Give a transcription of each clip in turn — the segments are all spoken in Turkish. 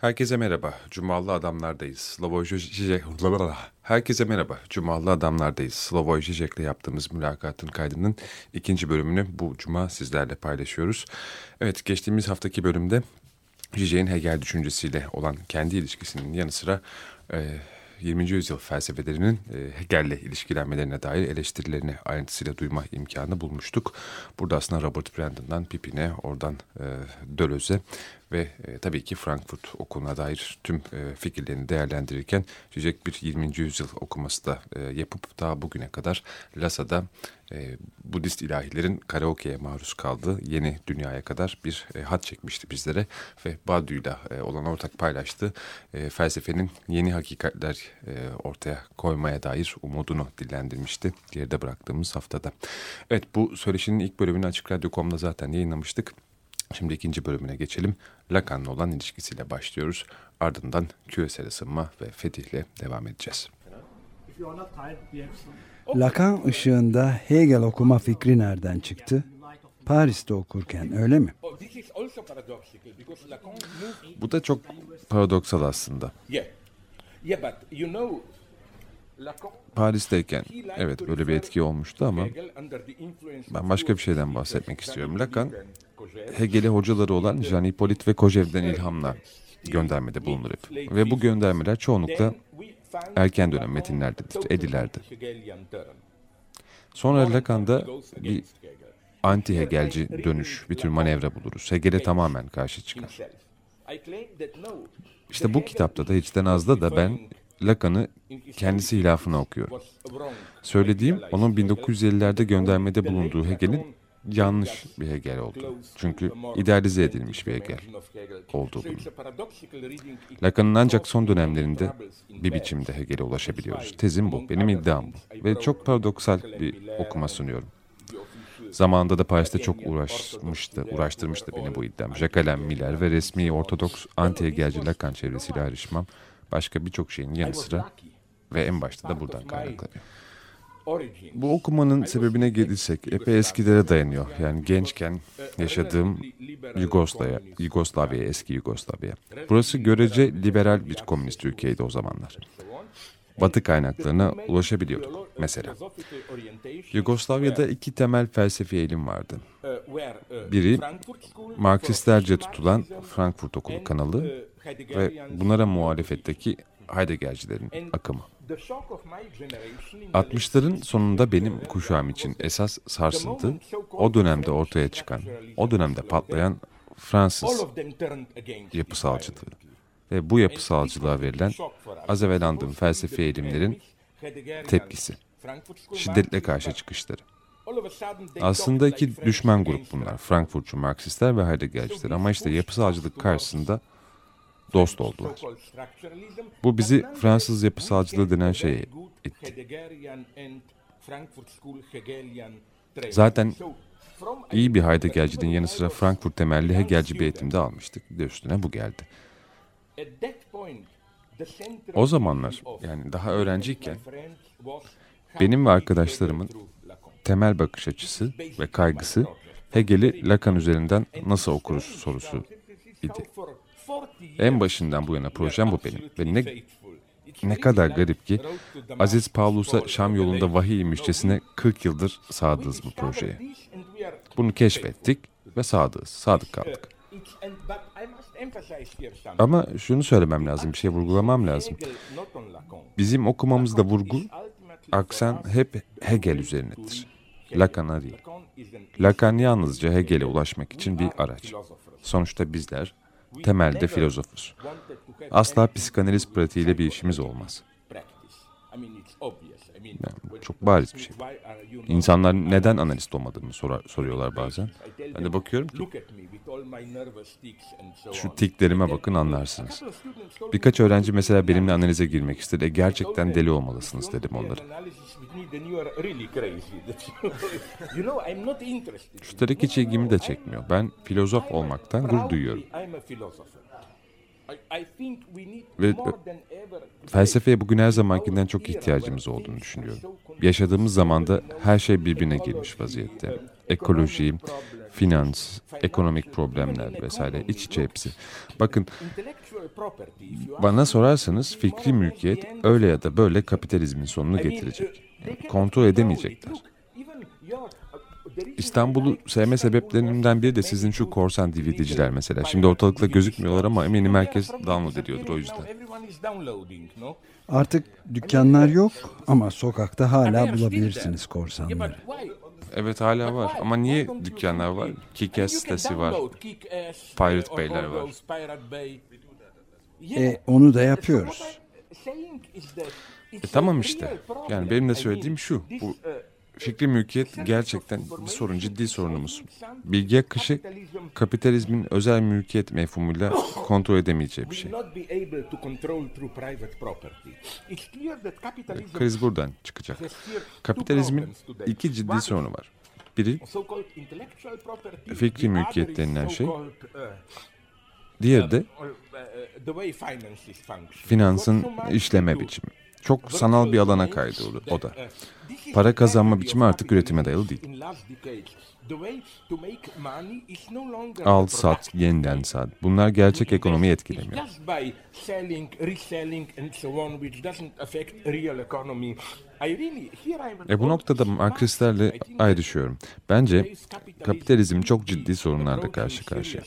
Herkese merhaba. Cumalı Adamlar'dayız. Slavoj Žižek... Herkese merhaba. Cumalı Adamlar'dayız. Slavoj Žižek'le yaptığımız mülakatın kaydının ikinci bölümünü bu cuma sizlerle paylaşıyoruz. Evet, geçtiğimiz haftaki bölümde Žižek'in Hegel düşüncesiyle olan kendi ilişkisinin yanı sıra... E, 20. yüzyıl felsefelerinin e, Hegel'le ilişkilenmelerine dair eleştirilerini ayrıntısıyla duyma imkanı bulmuştuk. Burada aslında Robert Brandon'dan Pipin'e, oradan e, Döloz'e ve e, tabii ki Frankfurt okuluna dair tüm fikirlerini değerlendirirken Zizek bir 20. yüzyıl okuması da yapıp daha bugüne kadar Lasa'da e, Budist ilahilerin karaoke'ye maruz kaldığı yeni dünyaya kadar bir e, hat çekmişti bizlere ve Badu'yla e, olan ortak paylaştığı e, felsefenin yeni hakikatler e, ortaya koymaya dair umudunu dillendirmişti geride bıraktığımız haftada. Evet bu söyleşinin ilk bölümünü Açık Radyo.com'da zaten yayınlamıştık. Şimdi ikinci bölümüne geçelim. Lacan'la olan ilişkisiyle başlıyoruz. Ardından küresel ısınma ve fetihle devam edeceğiz. Lacan ışığında Hegel okuma fikri nereden çıktı? Paris'te okurken öyle mi? Bu da çok paradoksal aslında. Paris'teyken evet böyle bir etki olmuştu ama ben başka bir şeyden bahsetmek istiyorum. Lacan Hegel'e hocaları olan Jean Hippolyte ve Kojève'den ilhamla göndermede bulunur hep. Ve bu göndermeler çoğunlukla erken dönem metinlerdedir, edilerde. Sonra Lacan'da bir anti-Hegelci dönüş, bir tür manevra buluruz. Hegel'e tamamen karşı çıkar. İşte bu kitapta da hiçten azda da ben Lacan'ı kendisi hilafına okuyorum. Söylediğim onun 1950'lerde göndermede bulunduğu Hegel'in yanlış bir Hegel oldu. Çünkü idealize edilmiş bir Hegel olduğu bunun. Lacan'ın ancak son dönemlerinde bir biçimde Hegel'e ulaşabiliyoruz. Tezim bu, benim iddiam bu. Ve çok paradoksal bir okuma sunuyorum. Zamanında da Paris'te çok uğraşmıştı, uğraştırmıştı beni bu iddiam. Jacques Miller ve resmi Ortodoks anti-Hegelci Lacan çevresiyle ayrışmam başka birçok şeyin yanı sıra ve en başta da buradan kaynaklanıyor. Bu okumanın sebebine gelirsek epey eskilere dayanıyor. Yani gençken yaşadığım Yugoslavya, Yugoslavya, eski Yugoslavya. Burası görece liberal bir komünist ülkeydi o zamanlar. Batı kaynaklarına ulaşabiliyorduk mesela. Yugoslavya'da iki temel felsefi eğilim vardı. Biri Marksistlerce tutulan Frankfurt Okulu kanalı ve bunlara muhalefetteki Heideggercilerin akımı. 60'ların sonunda benim kuşağım için esas sarsıntı o dönemde ortaya çıkan, o dönemde patlayan Fransız yapısalcılığı ve bu yapısalcılığa verilen az evvel andığım felsefi eğilimlerin tepkisi, şiddetle karşı çıkışları. Aslında iki düşman grup bunlar. Frankfurtçu Marksistler ve Heideggerciler. Ama işte yapısalcılık karşısında dost oldular. Bu bizi Fransız yapısalcılığı denen şeye itti. Zaten iyi bir Heideggercinin yanı sıra Frankfurt temelli Hegelci bir eğitimde almıştık. De üstüne bu geldi. O zamanlar yani daha öğrenciyken benim ve arkadaşlarımın temel bakış açısı ve kaygısı Hegel'i Lacan üzerinden nasıl okuruz sorusu idi. En başından bu yana projem bu benim. Ve ne, ne kadar garip ki Aziz Pavlus'a Şam yolunda vahiy inmişçesine 40 yıldır sadığız bu projeye. Bunu keşfettik ve sadığız, sadık kaldık. Ama şunu söylemem lazım, bir şey vurgulamam lazım. Bizim okumamızda vurgu, aksan hep Hegel üzerinedir. Lacan'a değil. Lacan yalnızca Hegel'e ulaşmak için bir araç. Sonuçta bizler temelde filozofuz. Asla psikanaliz pratiğiyle bir işimiz olmaz. Yani çok bariz bir şey. İnsanlar neden analist olmadığımı sorar, soruyorlar bazen. Ben de bakıyorum ki şu tiklerime bakın anlarsınız. Birkaç öğrenci mesela benimle analize girmek istedi. E, gerçekten deli olmalısınız dedim onlara. Üstelik hiç ilgimi de çekmiyor. Ben filozof olmaktan gurur duyuyorum. Ve felsefeye bugün her zamankinden çok ihtiyacımız olduğunu düşünüyorum. Yaşadığımız zamanda her şey birbirine girmiş vaziyette. Ekoloji, finans, ekonomik problemler vesaire iç içe hepsi. Bakın bana sorarsanız fikri mülkiyet öyle ya da böyle kapitalizmin sonunu getirecek. Kontrol edemeyecekler. İstanbul'u sevme sebeplerinden biri de sizin şu korsan DVD'ciler mesela. Şimdi ortalıkta gözükmüyorlar ama eminim herkes download ediyordur o yüzden. Artık dükkanlar yok ama sokakta hala bulabilirsiniz korsanları. Evet hala var ama niye dükkanlar var? Kick-Ass sitesi var. Pirate Bay'ler var. E, onu da yapıyoruz. E tamam işte. Yani benim de söylediğim şu. Bu fikri mülkiyet gerçekten bir sorun, ciddi sorunumuz. Bilgi akışı kapitalizmin özel mülkiyet mefhumuyla kontrol edemeyeceği bir şey. Kriz buradan çıkacak. Kapitalizmin iki ciddi sorunu var. Biri fikri mülkiyet denilen şey. Diğeri de finansın işleme biçimi. Çok sanal bir alana kaydı o da. Para kazanma biçimi artık üretime dayalı değil. Al, sat, yeniden sat. Bunlar gerçek ekonomiyi etkilemiyor. E bu noktada Marksistlerle ayrışıyorum. Bence kapitalizm çok ciddi sorunlarla karşı karşıya.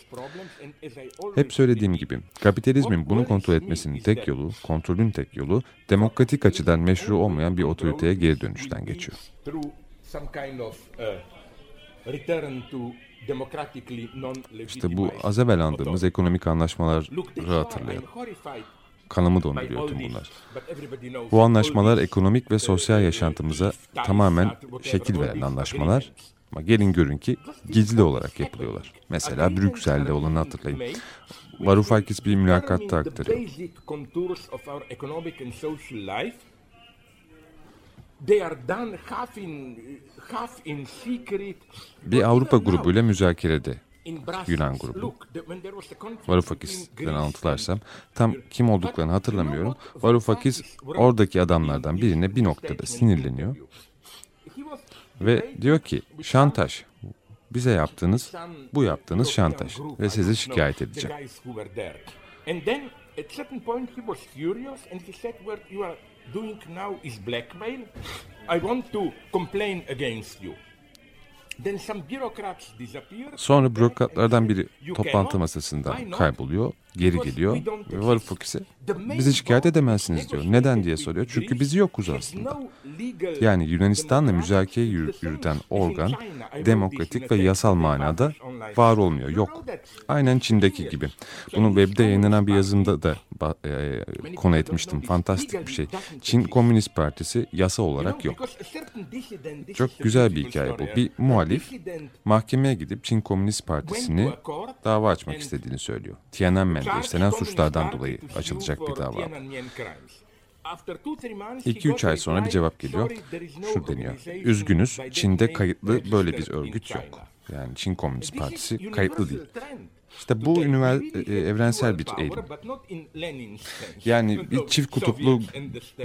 Hep söylediğim gibi kapitalizmin bunu kontrol etmesinin tek yolu, kontrolün tek yolu demokratik açıdan meşru olmayan bir otoriteye geri dönüşten geçiyor. İşte bu az evvel andığımız ekonomik anlaşmaları hatırlayalım. Kanımı donduruyor tüm bunlar. Bu anlaşmalar ekonomik ve sosyal yaşantımıza tamamen şekil veren anlaşmalar. Ama gelin görün ki gizli olarak yapılıyorlar. Mesela Brüksel'de olanı hatırlayın. Varoufakis bir mülakatta aktarıyor. Bir Avrupa grubuyla müzakerede Yunan grubu. Varoufakis'ten anlatılarsam tam kim olduklarını hatırlamıyorum. Varoufakis oradaki adamlardan birine bir noktada sinirleniyor. Ve diyor ki şantaj. Bize yaptığınız, bu yaptığınız şantaj. Ve sizi şikayet edeceğim. Doing now is blackmail. I want to complain against you. Sonra bürokratlardan biri toplantı masasından kayboluyor, geri geliyor ve Varoufakis'e bizi şikayet edemezsiniz diyor. Neden diye soruyor. Çünkü biz yokuz aslında. Yani Yunanistan'la müzakere yürüten organ demokratik ve yasal manada var olmuyor, yok. Aynen Çin'deki gibi. Bunu webde yayınlanan bir yazımda da e, konu etmiştim. Fantastik bir şey. Çin Komünist Partisi yasa olarak yok. Çok güzel bir hikaye bu. Bir muhalif mahkemeye gidip Çin Komünist Partisi'ni dava açmak istediğini söylüyor. Tiananmen'de işlenen suçlardan dolayı açılacak bir dava. 2-3 ay sonra bir cevap geliyor. Şu deniyor. Üzgünüz Çin'de kayıtlı böyle bir örgüt yok. Yani Çin Komünist Partisi kayıtlı değil. İşte bu ünivers e, evrensel bir eğilim. Yani bir çift kutuplu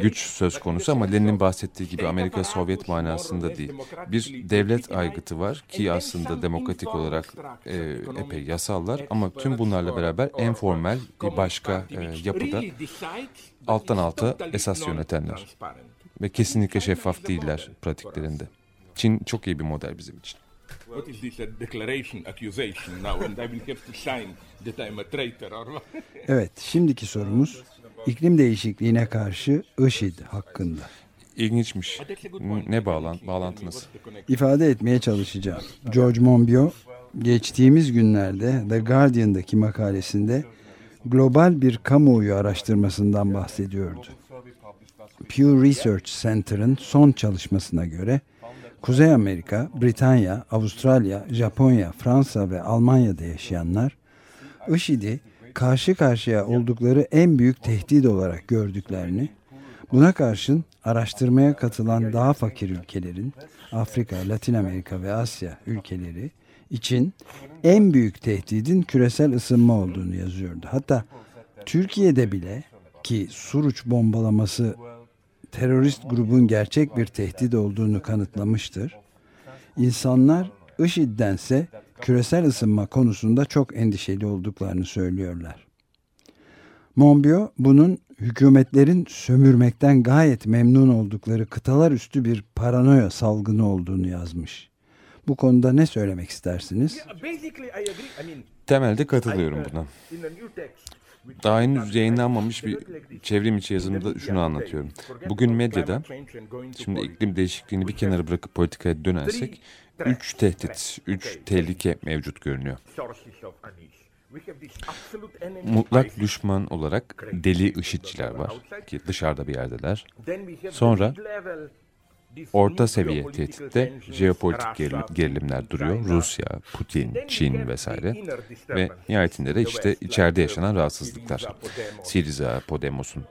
güç söz konusu ama Lenin'in bahsettiği gibi Amerika Sovyet manasında değil. Bir devlet aygıtı var ki aslında demokratik olarak e, epey yasallar ama tüm bunlarla beraber en formel bir başka e, yapıda alttan alta esas yönetenler. Ve kesinlikle şeffaf değiller pratiklerinde. Çin çok iyi bir model bizim için. What is this a declaration, accusation now and I will have to sign that I'm a traitor or Evet, şimdiki sorumuz iklim değişikliğine karşı IŞİD hakkında. İlginçmiş. Ne bağlan bağlantınız? İfade etmeye çalışacağım. George Monbiot geçtiğimiz günlerde The Guardian'daki makalesinde global bir kamuoyu araştırmasından bahsediyordu. Pew Research Center'ın son çalışmasına göre Kuzey Amerika, Britanya, Avustralya, Japonya, Fransa ve Almanya'da yaşayanlar IŞİD'i karşı karşıya oldukları en büyük tehdit olarak gördüklerini, buna karşın araştırmaya katılan daha fakir ülkelerin, Afrika, Latin Amerika ve Asya ülkeleri için en büyük tehdidin küresel ısınma olduğunu yazıyordu. Hatta Türkiye'de bile ki Suruç bombalaması terörist grubun gerçek bir tehdit olduğunu kanıtlamıştır. İnsanlar IŞİD'dense küresel ısınma konusunda çok endişeli olduklarını söylüyorlar. Monbiot bunun hükümetlerin sömürmekten gayet memnun oldukları kıtalar üstü bir paranoya salgını olduğunu yazmış. Bu konuda ne söylemek istersiniz? Temelde katılıyorum buna. Daha henüz yayınlanmamış bir çevrim içi yazımda şunu anlatıyorum. Bugün medyada, şimdi iklim değişikliğini bir kenara bırakıp politikaya dönersek, üç tehdit, üç tehlike mevcut görünüyor. Mutlak düşman olarak deli IŞİD'çiler var ki dışarıda bir yerdeler. Sonra Orta seviye tehditte jeopolitik gerilimler duruyor. Rusya, Putin, Çin vesaire. Ve nihayetinde de işte içeride yaşanan rahatsızlıklar. Siriza, Podemos'un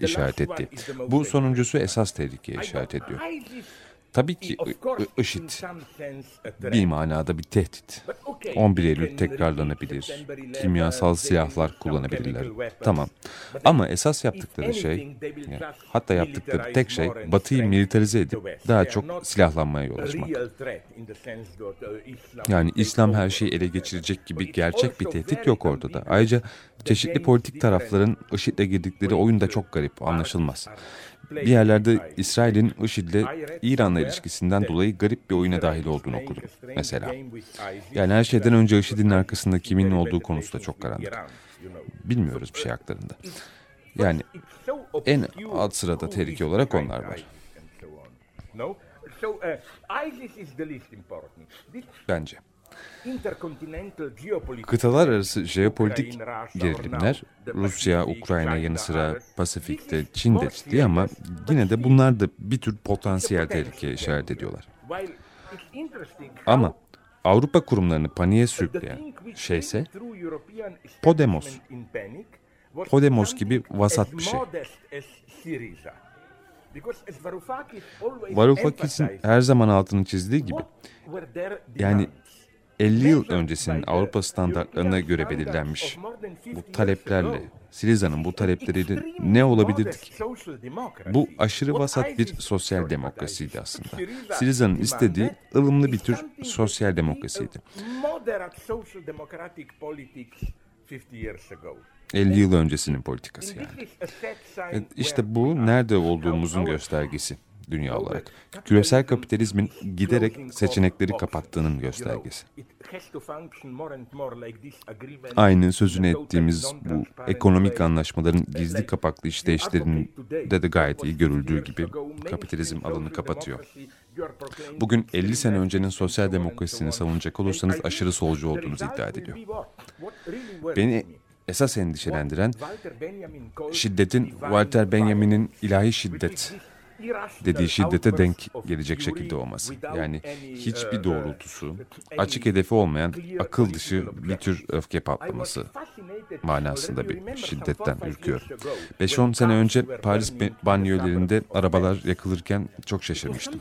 işaret ettiği. Bu sonuncusu esas tehlikeye işaret ediyor. Tabii ki of I- course, I- in IŞİD bir manada bir tehdit. But okay, 11 you Eylül tekrarlanabilir. September 11, Kimyasal silahlar kullanabilirler. Tamam. Ama esas yaptıkları şey, hatta yaptıkları tek şey Batı'yı militarize edip daha çok silahlanmaya yol açmak. uh, Yani İslam her şeyi ele geçirecek gibi gerçek bir tehdit yok ortada. Ayrıca çeşitli politik tarafların IŞİD'le girdikleri oyun da çok garip, anlaşılmaz. Bir yerlerde İsrail'in IŞİD'le İran'la ilişkisinden dolayı garip bir oyuna dahil olduğunu okudum mesela. Yani her şeyden önce IŞİD'in arkasında kimin olduğu konusu da çok karanlık. Bilmiyoruz bir şey haklarında. Yani en alt sırada tehlike olarak onlar var. Bence. Kıtalar arası jeopolitik gerilimler Rusya, Ukrayna yanı sıra. Pasifik'te, Çin'de ciddi ama yine de bunlar da bir tür potansiyel tehlikeye işaret ediyorlar. Ama Avrupa kurumlarını paniğe sürükleyen şeyse Podemos. Podemos gibi vasat as bir şey. Varoufakis'in her zaman altını çizdiği gibi yani? 50 yıl öncesinin Avrupa standartlarına göre belirlenmiş of more than 50 bu taleplerle ago. Siriza'nın bu Extreme ne olabilirdi ki? Bu aşırı vasat bir sosyal demokrasiydi aslında. Demanded istediği ılımlı bir tür sosyal demokrasiydi. we, uh, Moderate social democratic politics 50 years ago. 50 yıl öncesinin politikası yani. Evet, İşte bu nerede olduğumuzun göstergesi dünya olarak. Küresel kapitalizmin giderek seçenekleri kapattığının göstergesi. Aynı sözünü ettiğimiz bu ekonomik anlaşmaların gizli kapaklı işleyişlerinde de gayet iyi görüldüğü gibi kapitalizm alanı kapatıyor. Bugün 50 sene öncenin sosyal demokrasisini savunacak olursanız aşırı solcu olduğunuzu iddia ediliyor. Beni esas endişelendiren şiddetin Walter Benjamin'in ilahi şiddet dediği şiddete denk gelecek şekilde olması. Yani hiçbir doğrultusu, açık hedefi olmayan akıl dışı bir tür öfke patlaması manasında bir şiddetten ürküyorum. 5-10 sene önce Paris banyolarında arabalar yakılırken çok şaşırmıştım.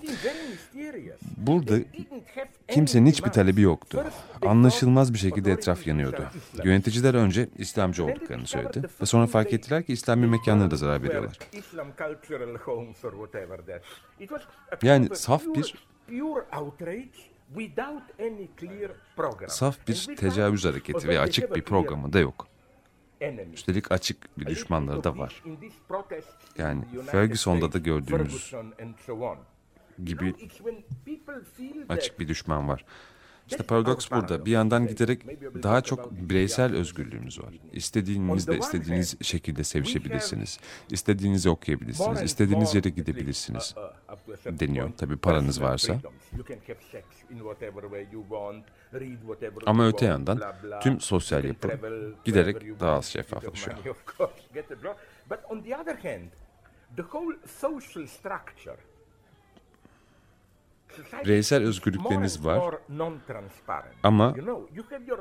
Burada kimsenin hiçbir talebi yoktu. Anlaşılmaz bir şekilde etraf yanıyordu. Yöneticiler önce İslamcı olduklarını söyledi ve sonra fark ettiler ki İslami mekanlara da zarar veriyorlar. Yani saf bir saf bir tecavüz hareketi ve açık bir programı da yok. Üstelik açık bir düşmanları da var. Yani Ferguson'da da gördüğümüz gibi açık bir düşman var. İşte paradoks burada. Bir yandan giderek daha çok bireysel özgürlüğümüz var. İstediğinizde istediğiniz şekilde sevişebilirsiniz. İstediğinizi okuyabilirsiniz. İstediğiniz yere gidebilirsiniz. Deniyor. Tabii paranız varsa. Ama öte yandan tüm sosyal yapı giderek daha az şeffaflaşıyor. the whole social structure. Bireysel özgürlükleriniz var ama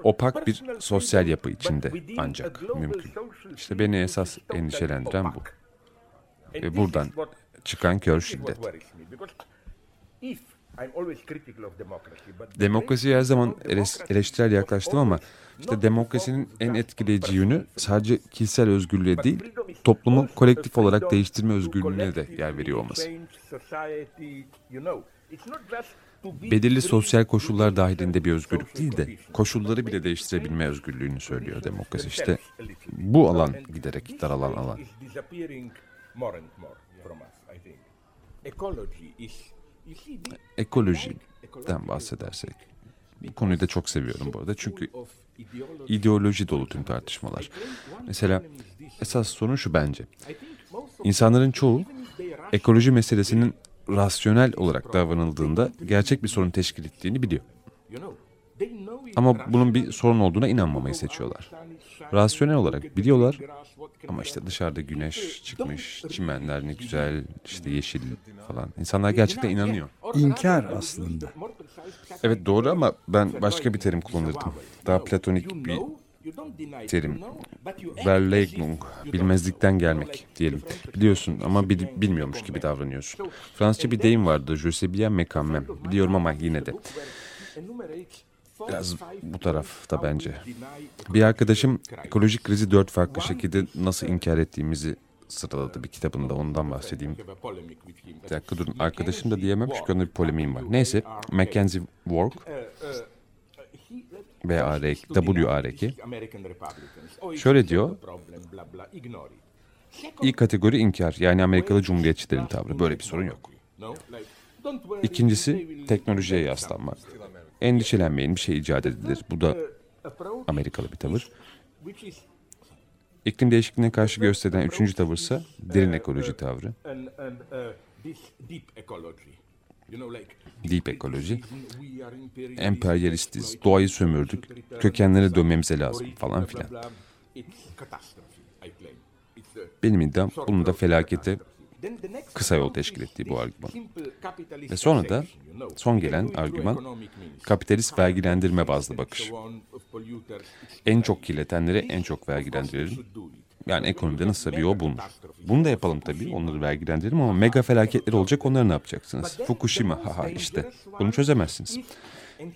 opak bir sosyal yapı içinde ancak mümkün. İşte beni esas endişelendiren bu. this buradan çıkan kör şiddet. Demokrasiye her zaman eleştirel yaklaştım ama işte demokrasinin en etkileyici yönü sadece kişisel özgürlüğe değil, toplumu kolektif olarak değiştirme özgürlüğüne de yer veriyor olması. Belirli sosyal koşullar dahilinde bir özgürlük değil de koşulları bile değiştirebilme özgürlüğünü söylüyor demokrasi. İşte bu alan giderek daralan alan. Ekolojiden bahsedersek. Bu konuyu da çok seviyorum bu arada çünkü ideoloji dolu tüm tartışmalar. Mesela esas sorun şu bence. İnsanların çoğu ekoloji meselesinin rasyonel olarak davranıldığında gerçek bir sorun teşkil ettiğini biliyor. Ama bunun bir sorun olduğuna inanmamayı seçiyorlar. Rasyonel olarak biliyorlar ama işte dışarıda güneş çıkmış, çimenler ne güzel, işte yeşil falan. İnsanlar gerçekten inanıyor. İnkar aslında. Evet doğru ama ben başka bir terim kullanırdım. Daha platonik bir terim. Verleugnung, bilmezlikten gelmek diyelim. Biliyorsun ama bil- bilmiyormuş gibi davranıyorsun. Fransızca bir deyim vardı. Je sais bien mais quand même. Biliyorum ama yine de. Biraz bu tarafta bence. Bir arkadaşım ekolojik krizi dört farklı şekilde nasıl inkar ettiğimizi sıraladı bir kitabında ondan bahsedeyim. Bir dakika durun arkadaşım da diyemem çünkü onda bir polemiğim var. Neyse Mackenzie Work V-A-R-K, W-A-R-K. Şöyle diyor. İlk kategori inkar yani Amerikalı Cumhuriyetçilerin tavrı. Böyle bir sorun yok. İkincisi teknolojiye yaslanmak. Endişelenmeyin bir şey icat edilir. Bu da Amerikalı bir tavır. İklim değişikliğine karşı gösterilen üçüncü tavırsa derin ekoloji tavrı. Deep ekoloji. Emperyalistiz, doğayı sömürdük, kökenlere dönmemize lazım falan filan. Benim iddiam bunun da felakete kısa yol teşkil ettiği bu argüman. Ve sonra da son gelen argüman kapitalist vergilendirme bazlı bakış. En çok kirletenlere en çok vergilendirelim. Yani ekonomide nasıl bir yol bulunur. Bunu da yapalım tabii. Onları vergilendirelim ama mega felaketler olacak. Onları ne yapacaksınız? Fukushima haha işte. Bunu çözemezsiniz.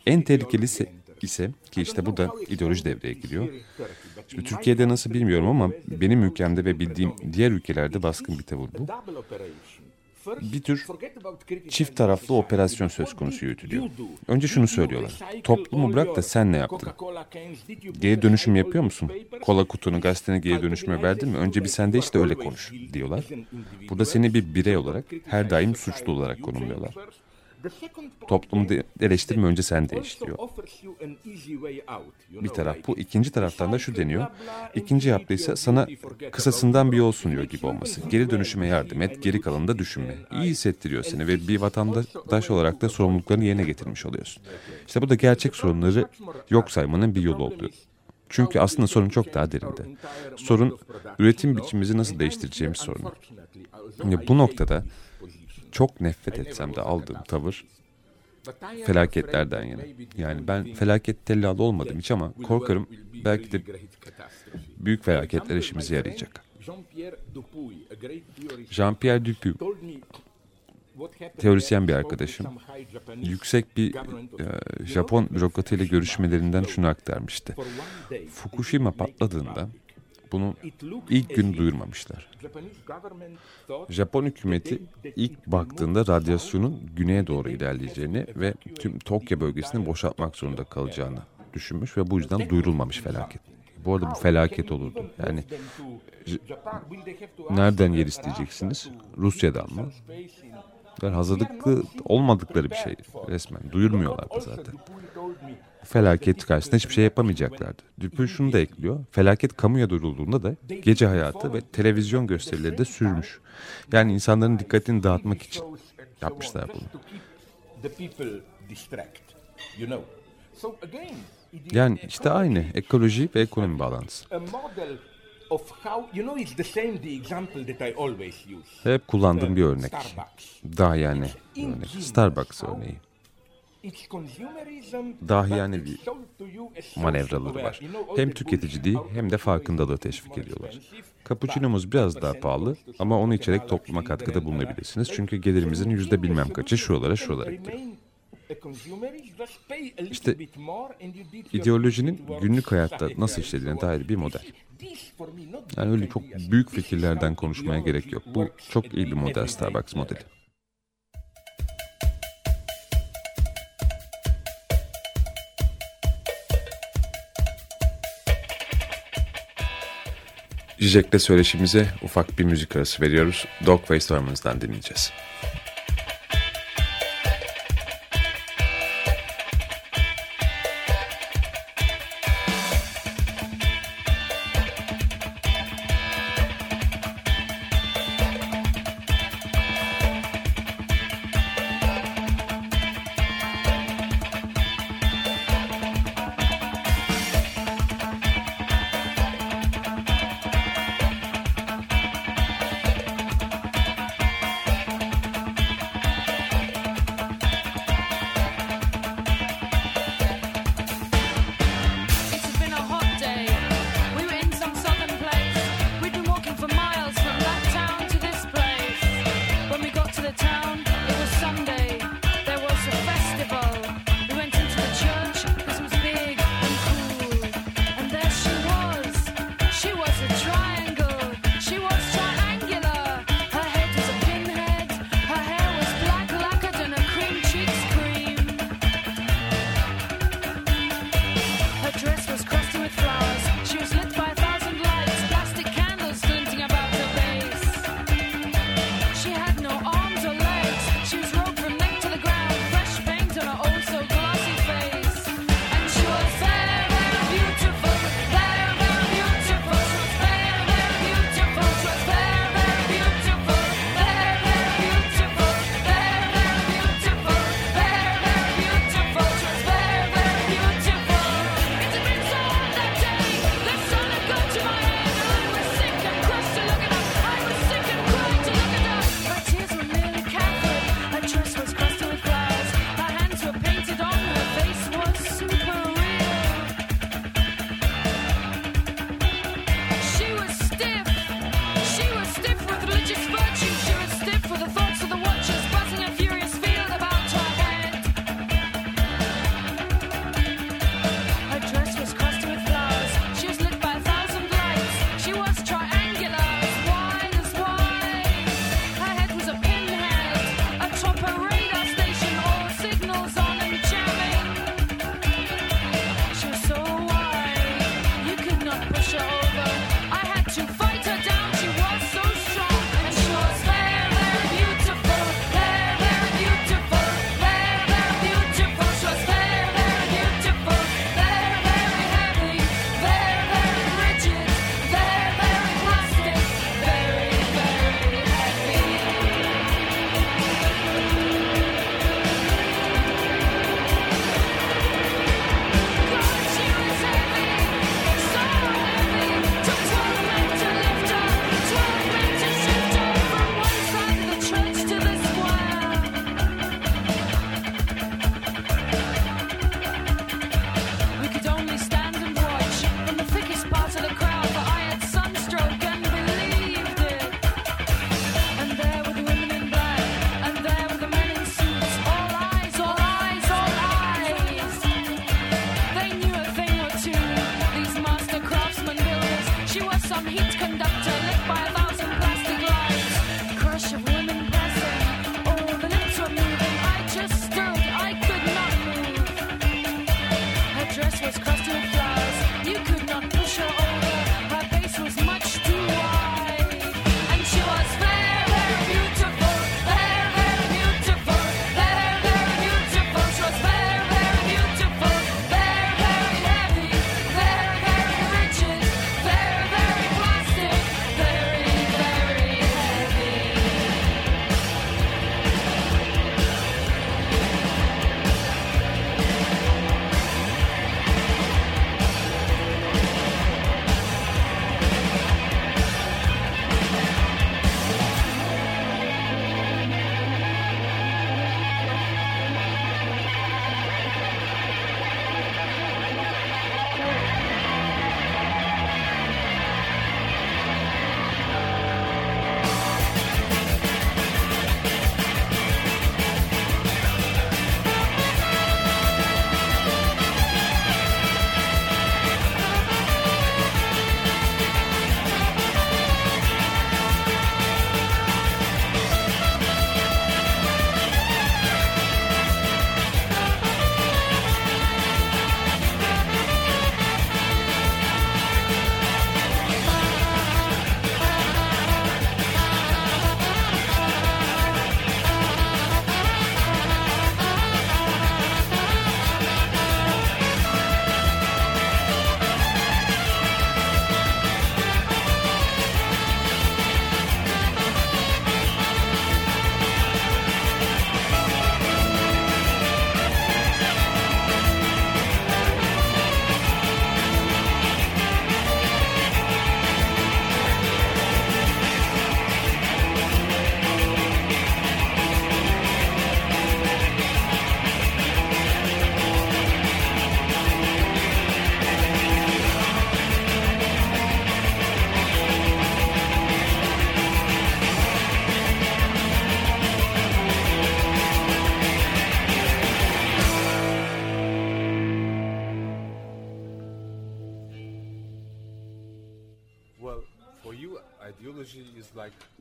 En tehlikelisi ise ki işte bu da ideoloji devreye giriyor. Şimdi Türkiye'de nasıl bilmiyorum ama benim ülkemde ve bildiğim diğer ülkelerde baskın bir tavır bu. Bir tür çift taraflı operasyon söz konusu yürütülüyor. Önce şunu söylüyorlar. Toplumu bırak da sen ne yaptın? Geri dönüşüm yapıyor musun? Kola kutunu gazetene geri dönüşüme verdin mi? Önce bir sen de işte öyle konuş diyorlar. Burada seni bir birey olarak her daim suçlu olarak konumluyorlar. Toplumu eleştirme önce sen değiş diyor. Bir taraf bu. ikinci taraftan da şu deniyor. İkinci yaptıysa sana kısasından bir yol sunuyor gibi olması. Geri dönüşüme yardım et, geri kalanını da düşünme. İyi hissettiriyor seni ve bir vatandaş olarak da sorumluluklarını yerine getirmiş oluyorsun. İşte bu da gerçek sorunları yok saymanın bir yolu oluyor. Çünkü aslında sorun çok daha derinde. Sorun üretim biçimimizi nasıl değiştireceğimiz sorunu. Yani bu noktada çok nefret etsem de aldığım tavır felaketlerden yana. Yani ben felaket tellalı olmadım hiç ama korkarım belki de büyük felaketler işimize yarayacak. Jean-Pierre Dupuy, teorisyen bir arkadaşım, yüksek bir e, Japon bürokratıyla görüşmelerinden şunu aktarmıştı. Fukushima patladığında bunu ilk gün duyurmamışlar. Japon hükümeti ilk baktığında radyasyonun güneye doğru ilerleyeceğini ve tüm Tokyo bölgesini boşaltmak zorunda kalacağını düşünmüş ve bu yüzden duyurulmamış felaket. Bu arada bu felaket olurdu. Yani nereden yer isteyeceksiniz? Rusya'dan mı? Yani hazırlıklı olmadıkları bir şey resmen. Duyurmuyorlardı zaten. Felaket karşısında hiçbir şey yapamayacaklardı. Dupuy şunu da ekliyor. Felaket kamuya duyurulduğunda da gece hayatı ve televizyon gösterileri de sürmüş. Yani insanların dikkatini dağıtmak için yapmışlar bunu. Yani işte aynı ekoloji ve ekonomi bağlantısı. Hep kullandığım bir örnek. Daha yani örnek. Starbucks örneği. Dahiyane bir manevraları var. Hem tüketiciliği hem de farkındalığı teşvik ediyorlar. Cappuccino'muz biraz daha pahalı ama onu içerek topluma katkıda bulunabilirsiniz. Çünkü gelirimizin yüzde bilmem kaçı şuralara şuralara gidiyor. İşte ideolojinin günlük hayatta nasıl işlediğine dair bir model. Yani öyle çok büyük fikirlerden konuşmaya gerek yok. Bu çok iyi bir model Starbucks modeli. Jack'le söyleşimize ufak bir müzik arası veriyoruz. Dog Face dinleyeceğiz.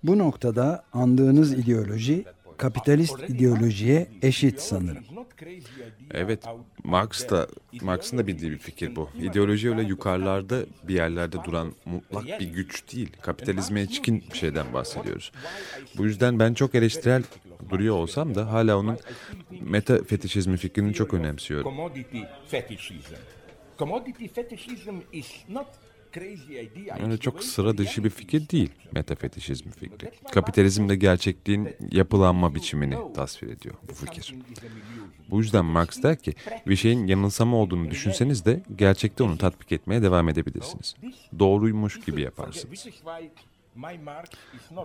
Bu noktada andığınız ideoloji kapitalist ideolojiye eşit sanırım. Evet, Marx da Marx'ın da bildiği bir fikir bu. İdeoloji öyle yukarılarda bir yerlerde duran mutlak bir güç değil. Kapitalizme içkin bir şeyden bahsediyoruz. Bu yüzden ben çok eleştirel duruyor olsam da hala onun meta fetişizmi fikrini çok önemsiyorum. Commodity fetishism. Commodity fetishism is not It's çok sıra dışı bir fikir değil metafetişizm fikri. Kapitalizmde gerçekliğin yapılanma biçimini tasvir ediyor bu fikir. Bu yüzden Marx der ki bir şeyin yanılsama olduğunu düşünseniz de gerçekte onu tatbik etmeye devam edebilirsiniz. Doğruymuş gibi yaparsınız.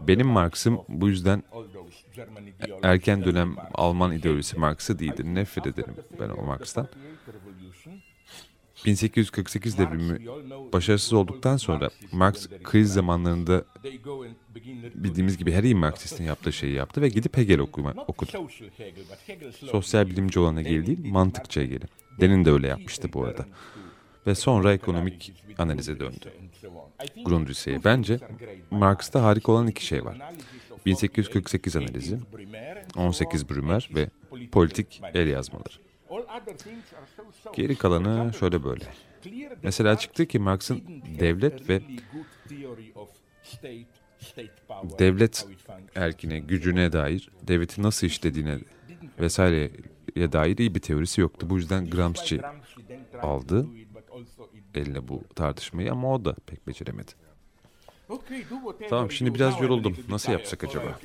Benim Marx'ım bu yüzden erken dönem Alman ideolojisi Marx'ı değildir. Nefret ederim ben o Marx'tan. 48 revolution, 1848 Marx, devrimi başarısız olduktan sonra Marx kriz zamanlarında bildiğimiz gibi her iyi Marksistin yaptığı şeyi yaptı ve gidip Hegel okuma, okudu. Sosyal bilimci olan Hegel değil, mantıkçı Hegel'i. Denin de öyle yapmıştı bu arada. Ve sonra ekonomik analize döndü. Grundrisse'ye. Bence Marx'ta harika olan iki şey var. 1848 analizi, 18 Brümer ve politik el yazmaları. Geri kalanı şöyle böyle. Mesela çıktı ki Marx'ın devlet ve devlet erkine, gücüne dair, devletin nasıl işlediğine vesaireye dair iyi bir teorisi yoktu. Bu yüzden Gramsci aldı eline bu tartışmayı ama o da pek beceremedi. Tamam şimdi biraz yoruldum. Nasıl yapsak acaba?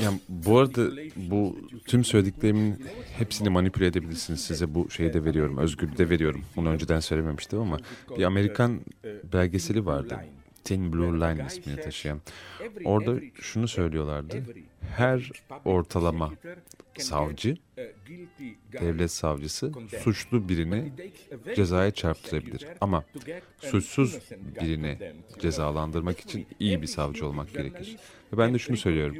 Yani bu arada bu tüm söylediklerimin hepsini manipüle edebilirsiniz. Size bu şeyi de veriyorum, özgürlüğü de veriyorum. Bunu önceden söylememiştim ama bir Amerikan belgeseli vardı. Thin Blue Line ismini taşıyan. Orada şunu söylüyorlardı. Her ortalama savcı, devlet savcısı suçlu birini cezaya çarptırabilir. Ama suçsuz birini cezalandırmak için iyi bir savcı olmak gerekir. Ve ben de şunu söylüyorum.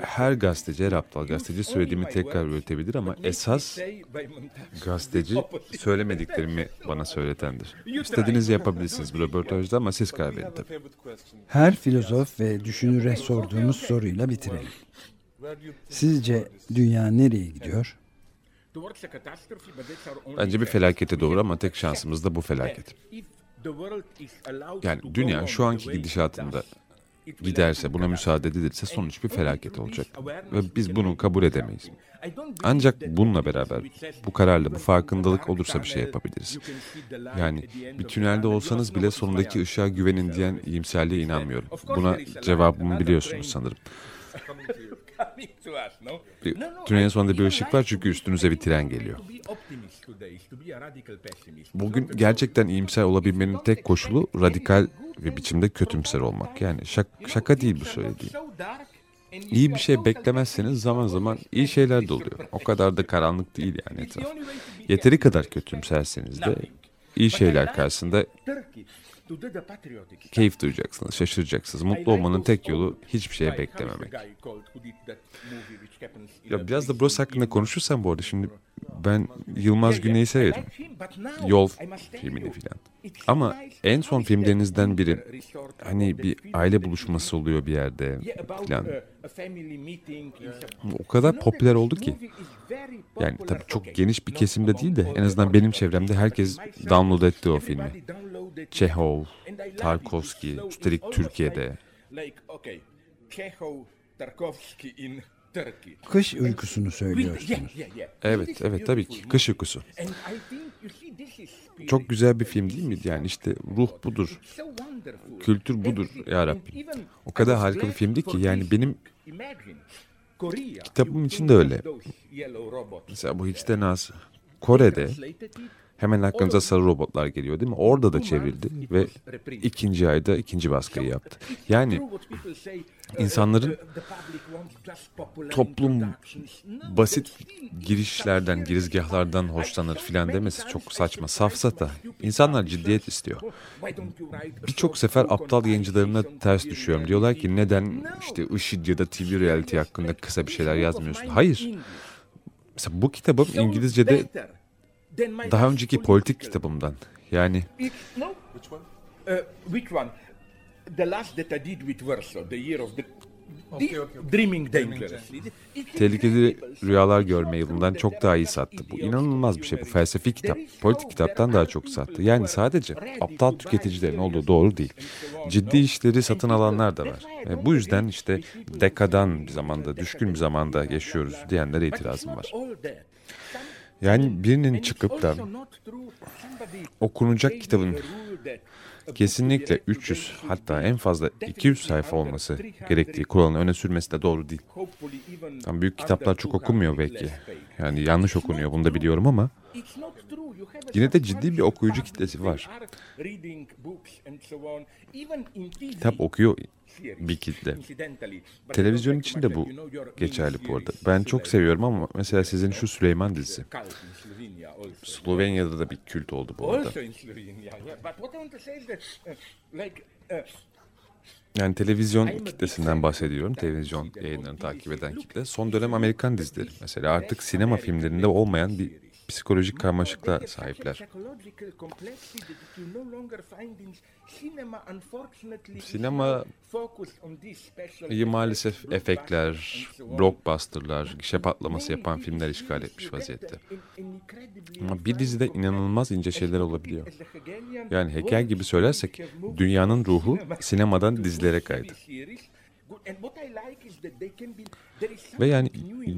Her gazeteci, her aptal gazeteci söylediğimi tekrar üretebilir ama esas gazeteci söylemediklerimi bana söyletendir. İstediğinizi yapabilirsiniz bu röportajda ama siz karar verin tabii. Her filozof ve düşünüre sorduğumuz soruyla bitirelim. Sizce dünya nereye gidiyor? Bence bir felakete doğru ama tek şansımız da bu felaket. Yani dünya şu anki gidişatında giderse, buna müsaade edilirse sonuç bir felaket olacak. Ve biz bunu kabul edemeyiz. Ancak bununla beraber bu kararla, bu farkındalık olursa bir şey yapabiliriz. Yani bir tünelde olsanız bile sonundaki ışığa güvenin diyen iyimserliğe inanmıyorum. Buna cevabımı biliyorsunuz sanırım. Bir, tünelin sonunda bir ışık var çünkü üstünüze bir tren geliyor. Bugün gerçekten iyimser olabilmenin tek koşulu radikal ve biçimde kötümser olmak. Yani şak, şaka değil bu söylediğim. İyi bir şey beklemezseniz zaman zaman iyi şeyler de oluyor. O kadar da karanlık değil yani etraf. Yeteri kadar kötümserseniz de iyi şeyler karşısında keyif duyacaksınız, şaşıracaksınız. Mutlu olmanın tek yolu hiçbir şeye beklememek. Ya biraz da Bros hakkında konuşursam bu arada şimdi ben Yılmaz Güney'i severim. Yol filmini filan. Ama en son filmlerinizden biri hani bir aile buluşması oluyor bir yerde filan. O kadar popüler oldu ki. Yani tabii çok geniş bir kesimde değil de en azından benim çevremde herkes download etti o filmi. Çehov, Tarkovski, üstelik Türkiye'de. Kış uykusunu söylüyorsunuz. Evet, evet tabii ki. Kış uykusu. Çok güzel bir film değil mi? Yani işte ruh budur. Kültür budur ya Rabbi. O kadar harika bir filmdi ki yani benim kitabım için de öyle. Mesela bu hiç de naz. Kore'de hemen hakkımıza sarı robotlar geliyor değil mi? Orada da çevrildi ve ikinci ayda ikinci baskıyı yaptı. Yani insanların toplum basit girişlerden, girizgahlardan hoşlanır filan demesi çok saçma. Safsata. İnsanlar ciddiyet istiyor. Birçok sefer aptal yayıncılarına ters düşüyorum. Diyorlar ki neden işte IŞİD ya da TV reality hakkında kısa bir şeyler yazmıyorsun? Hayır. Mesela bu kitabım İngilizce'de daha önceki politik kitabımdan. Yani? Uh, which one? The last that I did with Verso, the year of the. the Dreaming tehlikeli rüyalar görme yılından çok daha iyi sattı. Bu inanılmaz bir şey. Bu felsefi kitap. Politik kitaptan daha çok sattı. Yani sadece aptal tüketicilerin olduğu doğru değil. Ciddi işleri satın alanlar da var. Ve bu yüzden işte dekadan bir zamanda, düşkün bir zamanda yaşıyoruz diyenlere itirazım var. Yani birinin çıkıp da okunacak kitabın kesinlikle to be read 300 today should hatta en fazla 200 sayfa olması gerektiği kuralını öne sürmesi de doğru değil. Tam büyük kitaplar çok okunmuyor 200 belki. Yani yanlış okunuyor bunu da biliyorum ama Yine de ciddi bir okuyucu kitlesi var. kitap okuyor bir kitle. Televizyon için de bu geçerli bu arada. Ben çok seviyorum ama mesela sizin şu Süleyman dizisi. Slovenya'da da bir kült oldu bu arada. Uh, uh, Yani televizyon kitlesinden bahsediyorum. Televizyon yayınlarını takip eden kitle. Son dönem Amerikan dizileri. Mesela artık sinema filmlerinde olmayan bir psikolojik karmaşıklığa sahipler. Sinema iyi maalesef efektler, blockbusterlar, gişe patlaması yapan filmler işgal etmiş vaziyette. Ama bir dizide inanılmaz ince şeyler olabiliyor. Yani Hegel gibi söylersek dünyanın ruhu sinemadan dizilere kaydı. Ve yani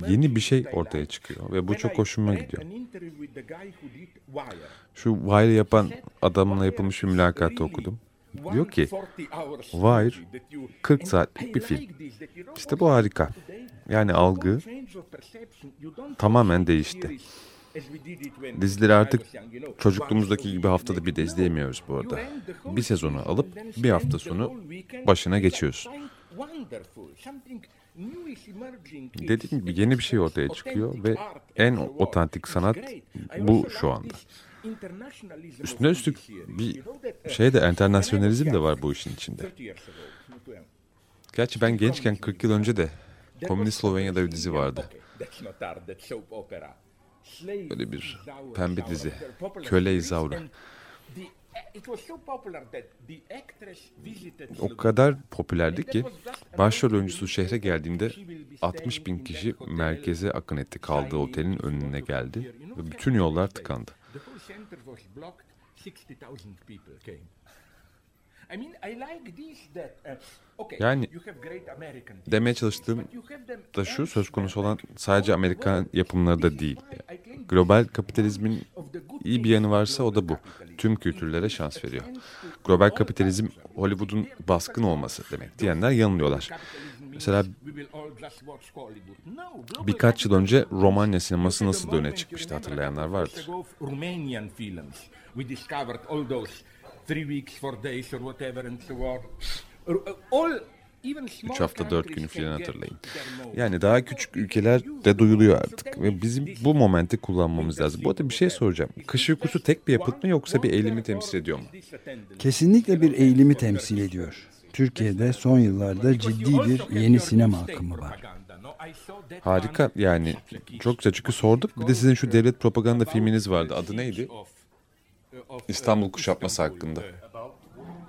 yeni bir şey ortaya çıkıyor ve bu çok hoşuma gidiyor. Şu Wire yapan adamla yapılmış bir mülakatı okudum. Diyor ki Wire 40 saatlik bir film. İşte bu harika. Yani algı tamamen değişti. Dizileri artık çocukluğumuzdaki gibi haftada bir de izleyemiyoruz bu arada. Bir sezonu alıp bir hafta sonu başına geçiyorsun. Dediğim gibi yeni bir şey ortaya çıkıyor ve en otantik sanat bu şu anda. Üstüne üstlük bir şey de internasyonalizm de var bu işin içinde. Gerçi ben gençken 40 yıl önce de Komünist Slovenya'da bir dizi vardı. Böyle bir pembe dizi. Köle İzaura. O kadar popülerdi ki başrol oyuncusu şehre geldiğinde 60 bin kişi merkeze akın etti. Kaldığı otelin önüne geldi ve bütün yollar tıkandı. Yani demeye çalıştığım da şu söz konusu olan sadece Amerikan yapımları da değil. Global kapitalizmin iyi bir yanı varsa o da bu. Tüm kültürlere şans veriyor. Global kapitalizm Hollywood'un baskın olması demek diyenler yanılıyorlar. Mesela birkaç yıl önce Romanya sineması nasıl öne çıkmıştı hatırlayanlar vardır. Three weeks, four days or whatever and so on. All Üç hafta dört günü filan hatırlayın. Yani daha küçük ülkeler de duyuluyor artık. Ve bizim bu momenti kullanmamız lazım. Bu arada bir şey soracağım. Kış uykusu tek bir yapıt mı yoksa bir eğilimi temsil ediyor mu? Kesinlikle bir eğilimi temsil ediyor. Türkiye'de son yıllarda ciddi bir yeni sinema akımı var. Harika yani çok güzel çünkü sorduk. Bir de sizin şu devlet propaganda filminiz vardı. Adı neydi? İstanbul kuşatması hakkında.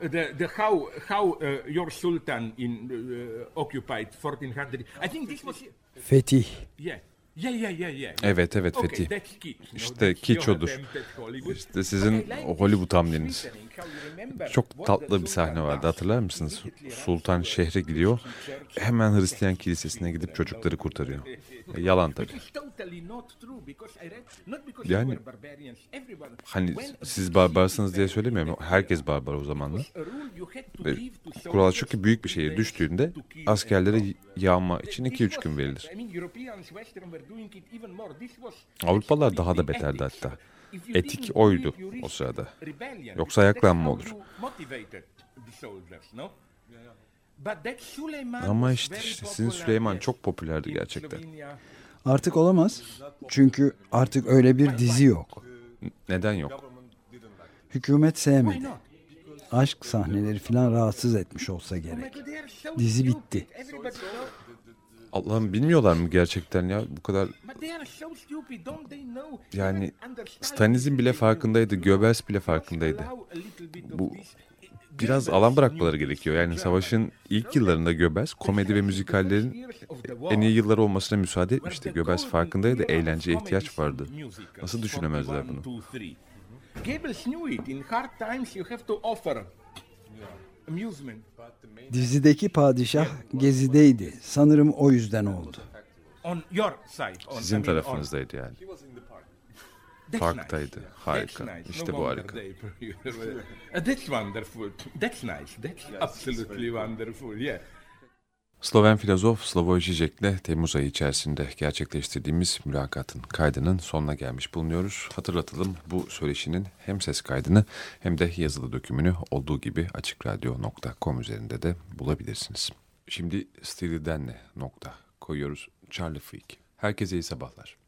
The, the how how uh, your sultan in uh, occupied 1400 I think this was Fetih. yeah yeah yeah yeah yeah Evet evet Fethi. İşte your odur. İşte sizin Hollywood hamleniz. Çok tatlı bir sahne vardı hatırlar mısınız? Sultan şehre gidiyor. Hemen Hristiyan kilisesine gidip çocukları kurtarıyor. E, Yalan tabii. Yani- Hani siz barbarsınız diye söylemiyorum. Herkes barbar o zamanlar. to kural şu ki büyük bir şehir düştüğünde askerlere yağma için This 2-3 was- gün verilir. Avrupalılar daha da beterdi hatta. Etik oydu o sırada. Yoksa ayaklanma olur. Ama işte very sizin Süleyman çok popülerdi gerçekten. Artık olamaz. Çünkü artık öyle bir dizi yok. Neden yok? Hükümet sevmedi. Aşk sahneleri falan rahatsız etmiş olsa gerek. Dizi bitti. Allah'ım bilmiyorlar mı gerçekten ya bu kadar yani. Stalinizm bile farkındaydı, Goebbels bile farkındaydı. Bu. Biraz alan bırakmaları gerekiyor. Yani savaşın ilk yıllarında Goebbels komedi ve müzikallerin en iyi yılları olmasına müsaade etmişti. Goebbels farkındaydı, eğlenceye ihtiyaç vardı. Nasıl düşünemezler bunu? Goebbels knew it. In hard times you have to offer amusement. Dizideki padişah gezideydi. Sanırım o yüzden oldu. Sizin tarafınızdaydı yani. Parktaydı. Harika. İşte bu harika. That's wonderful. That's nice. That's absolutely wonderful. Yeah. Sloven filozof Slavoj Žižek'le Temmuz ayı içerisinde gerçekleştirdiğimiz mülakatın kaydının sonuna gelmiş bulunuyoruz. Hatırlatalım bu söyleşinin hem ses kaydını hem de yazılı dökümünü olduğu gibi açıkradyo.com üzerinde de bulabilirsiniz. Şimdi Steely Dan'le nokta koyuyoruz. Charlie Freak. Herkese iyi sabahlar.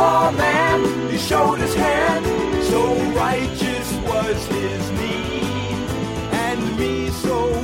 Poor man, he showed his hand, so righteous was his need. And me so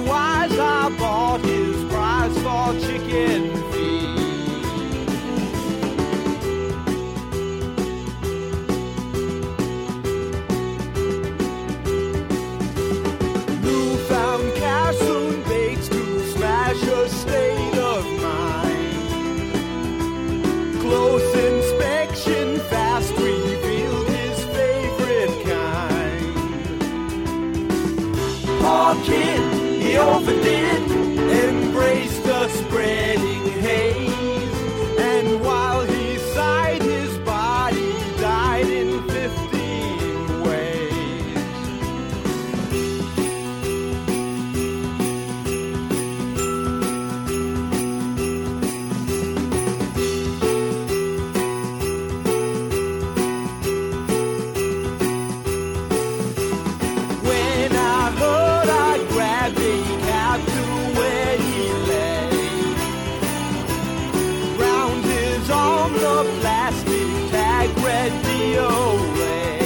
tag read DOA.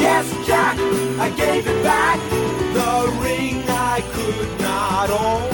Yes, Jack, I gave it back. The ring I could not own.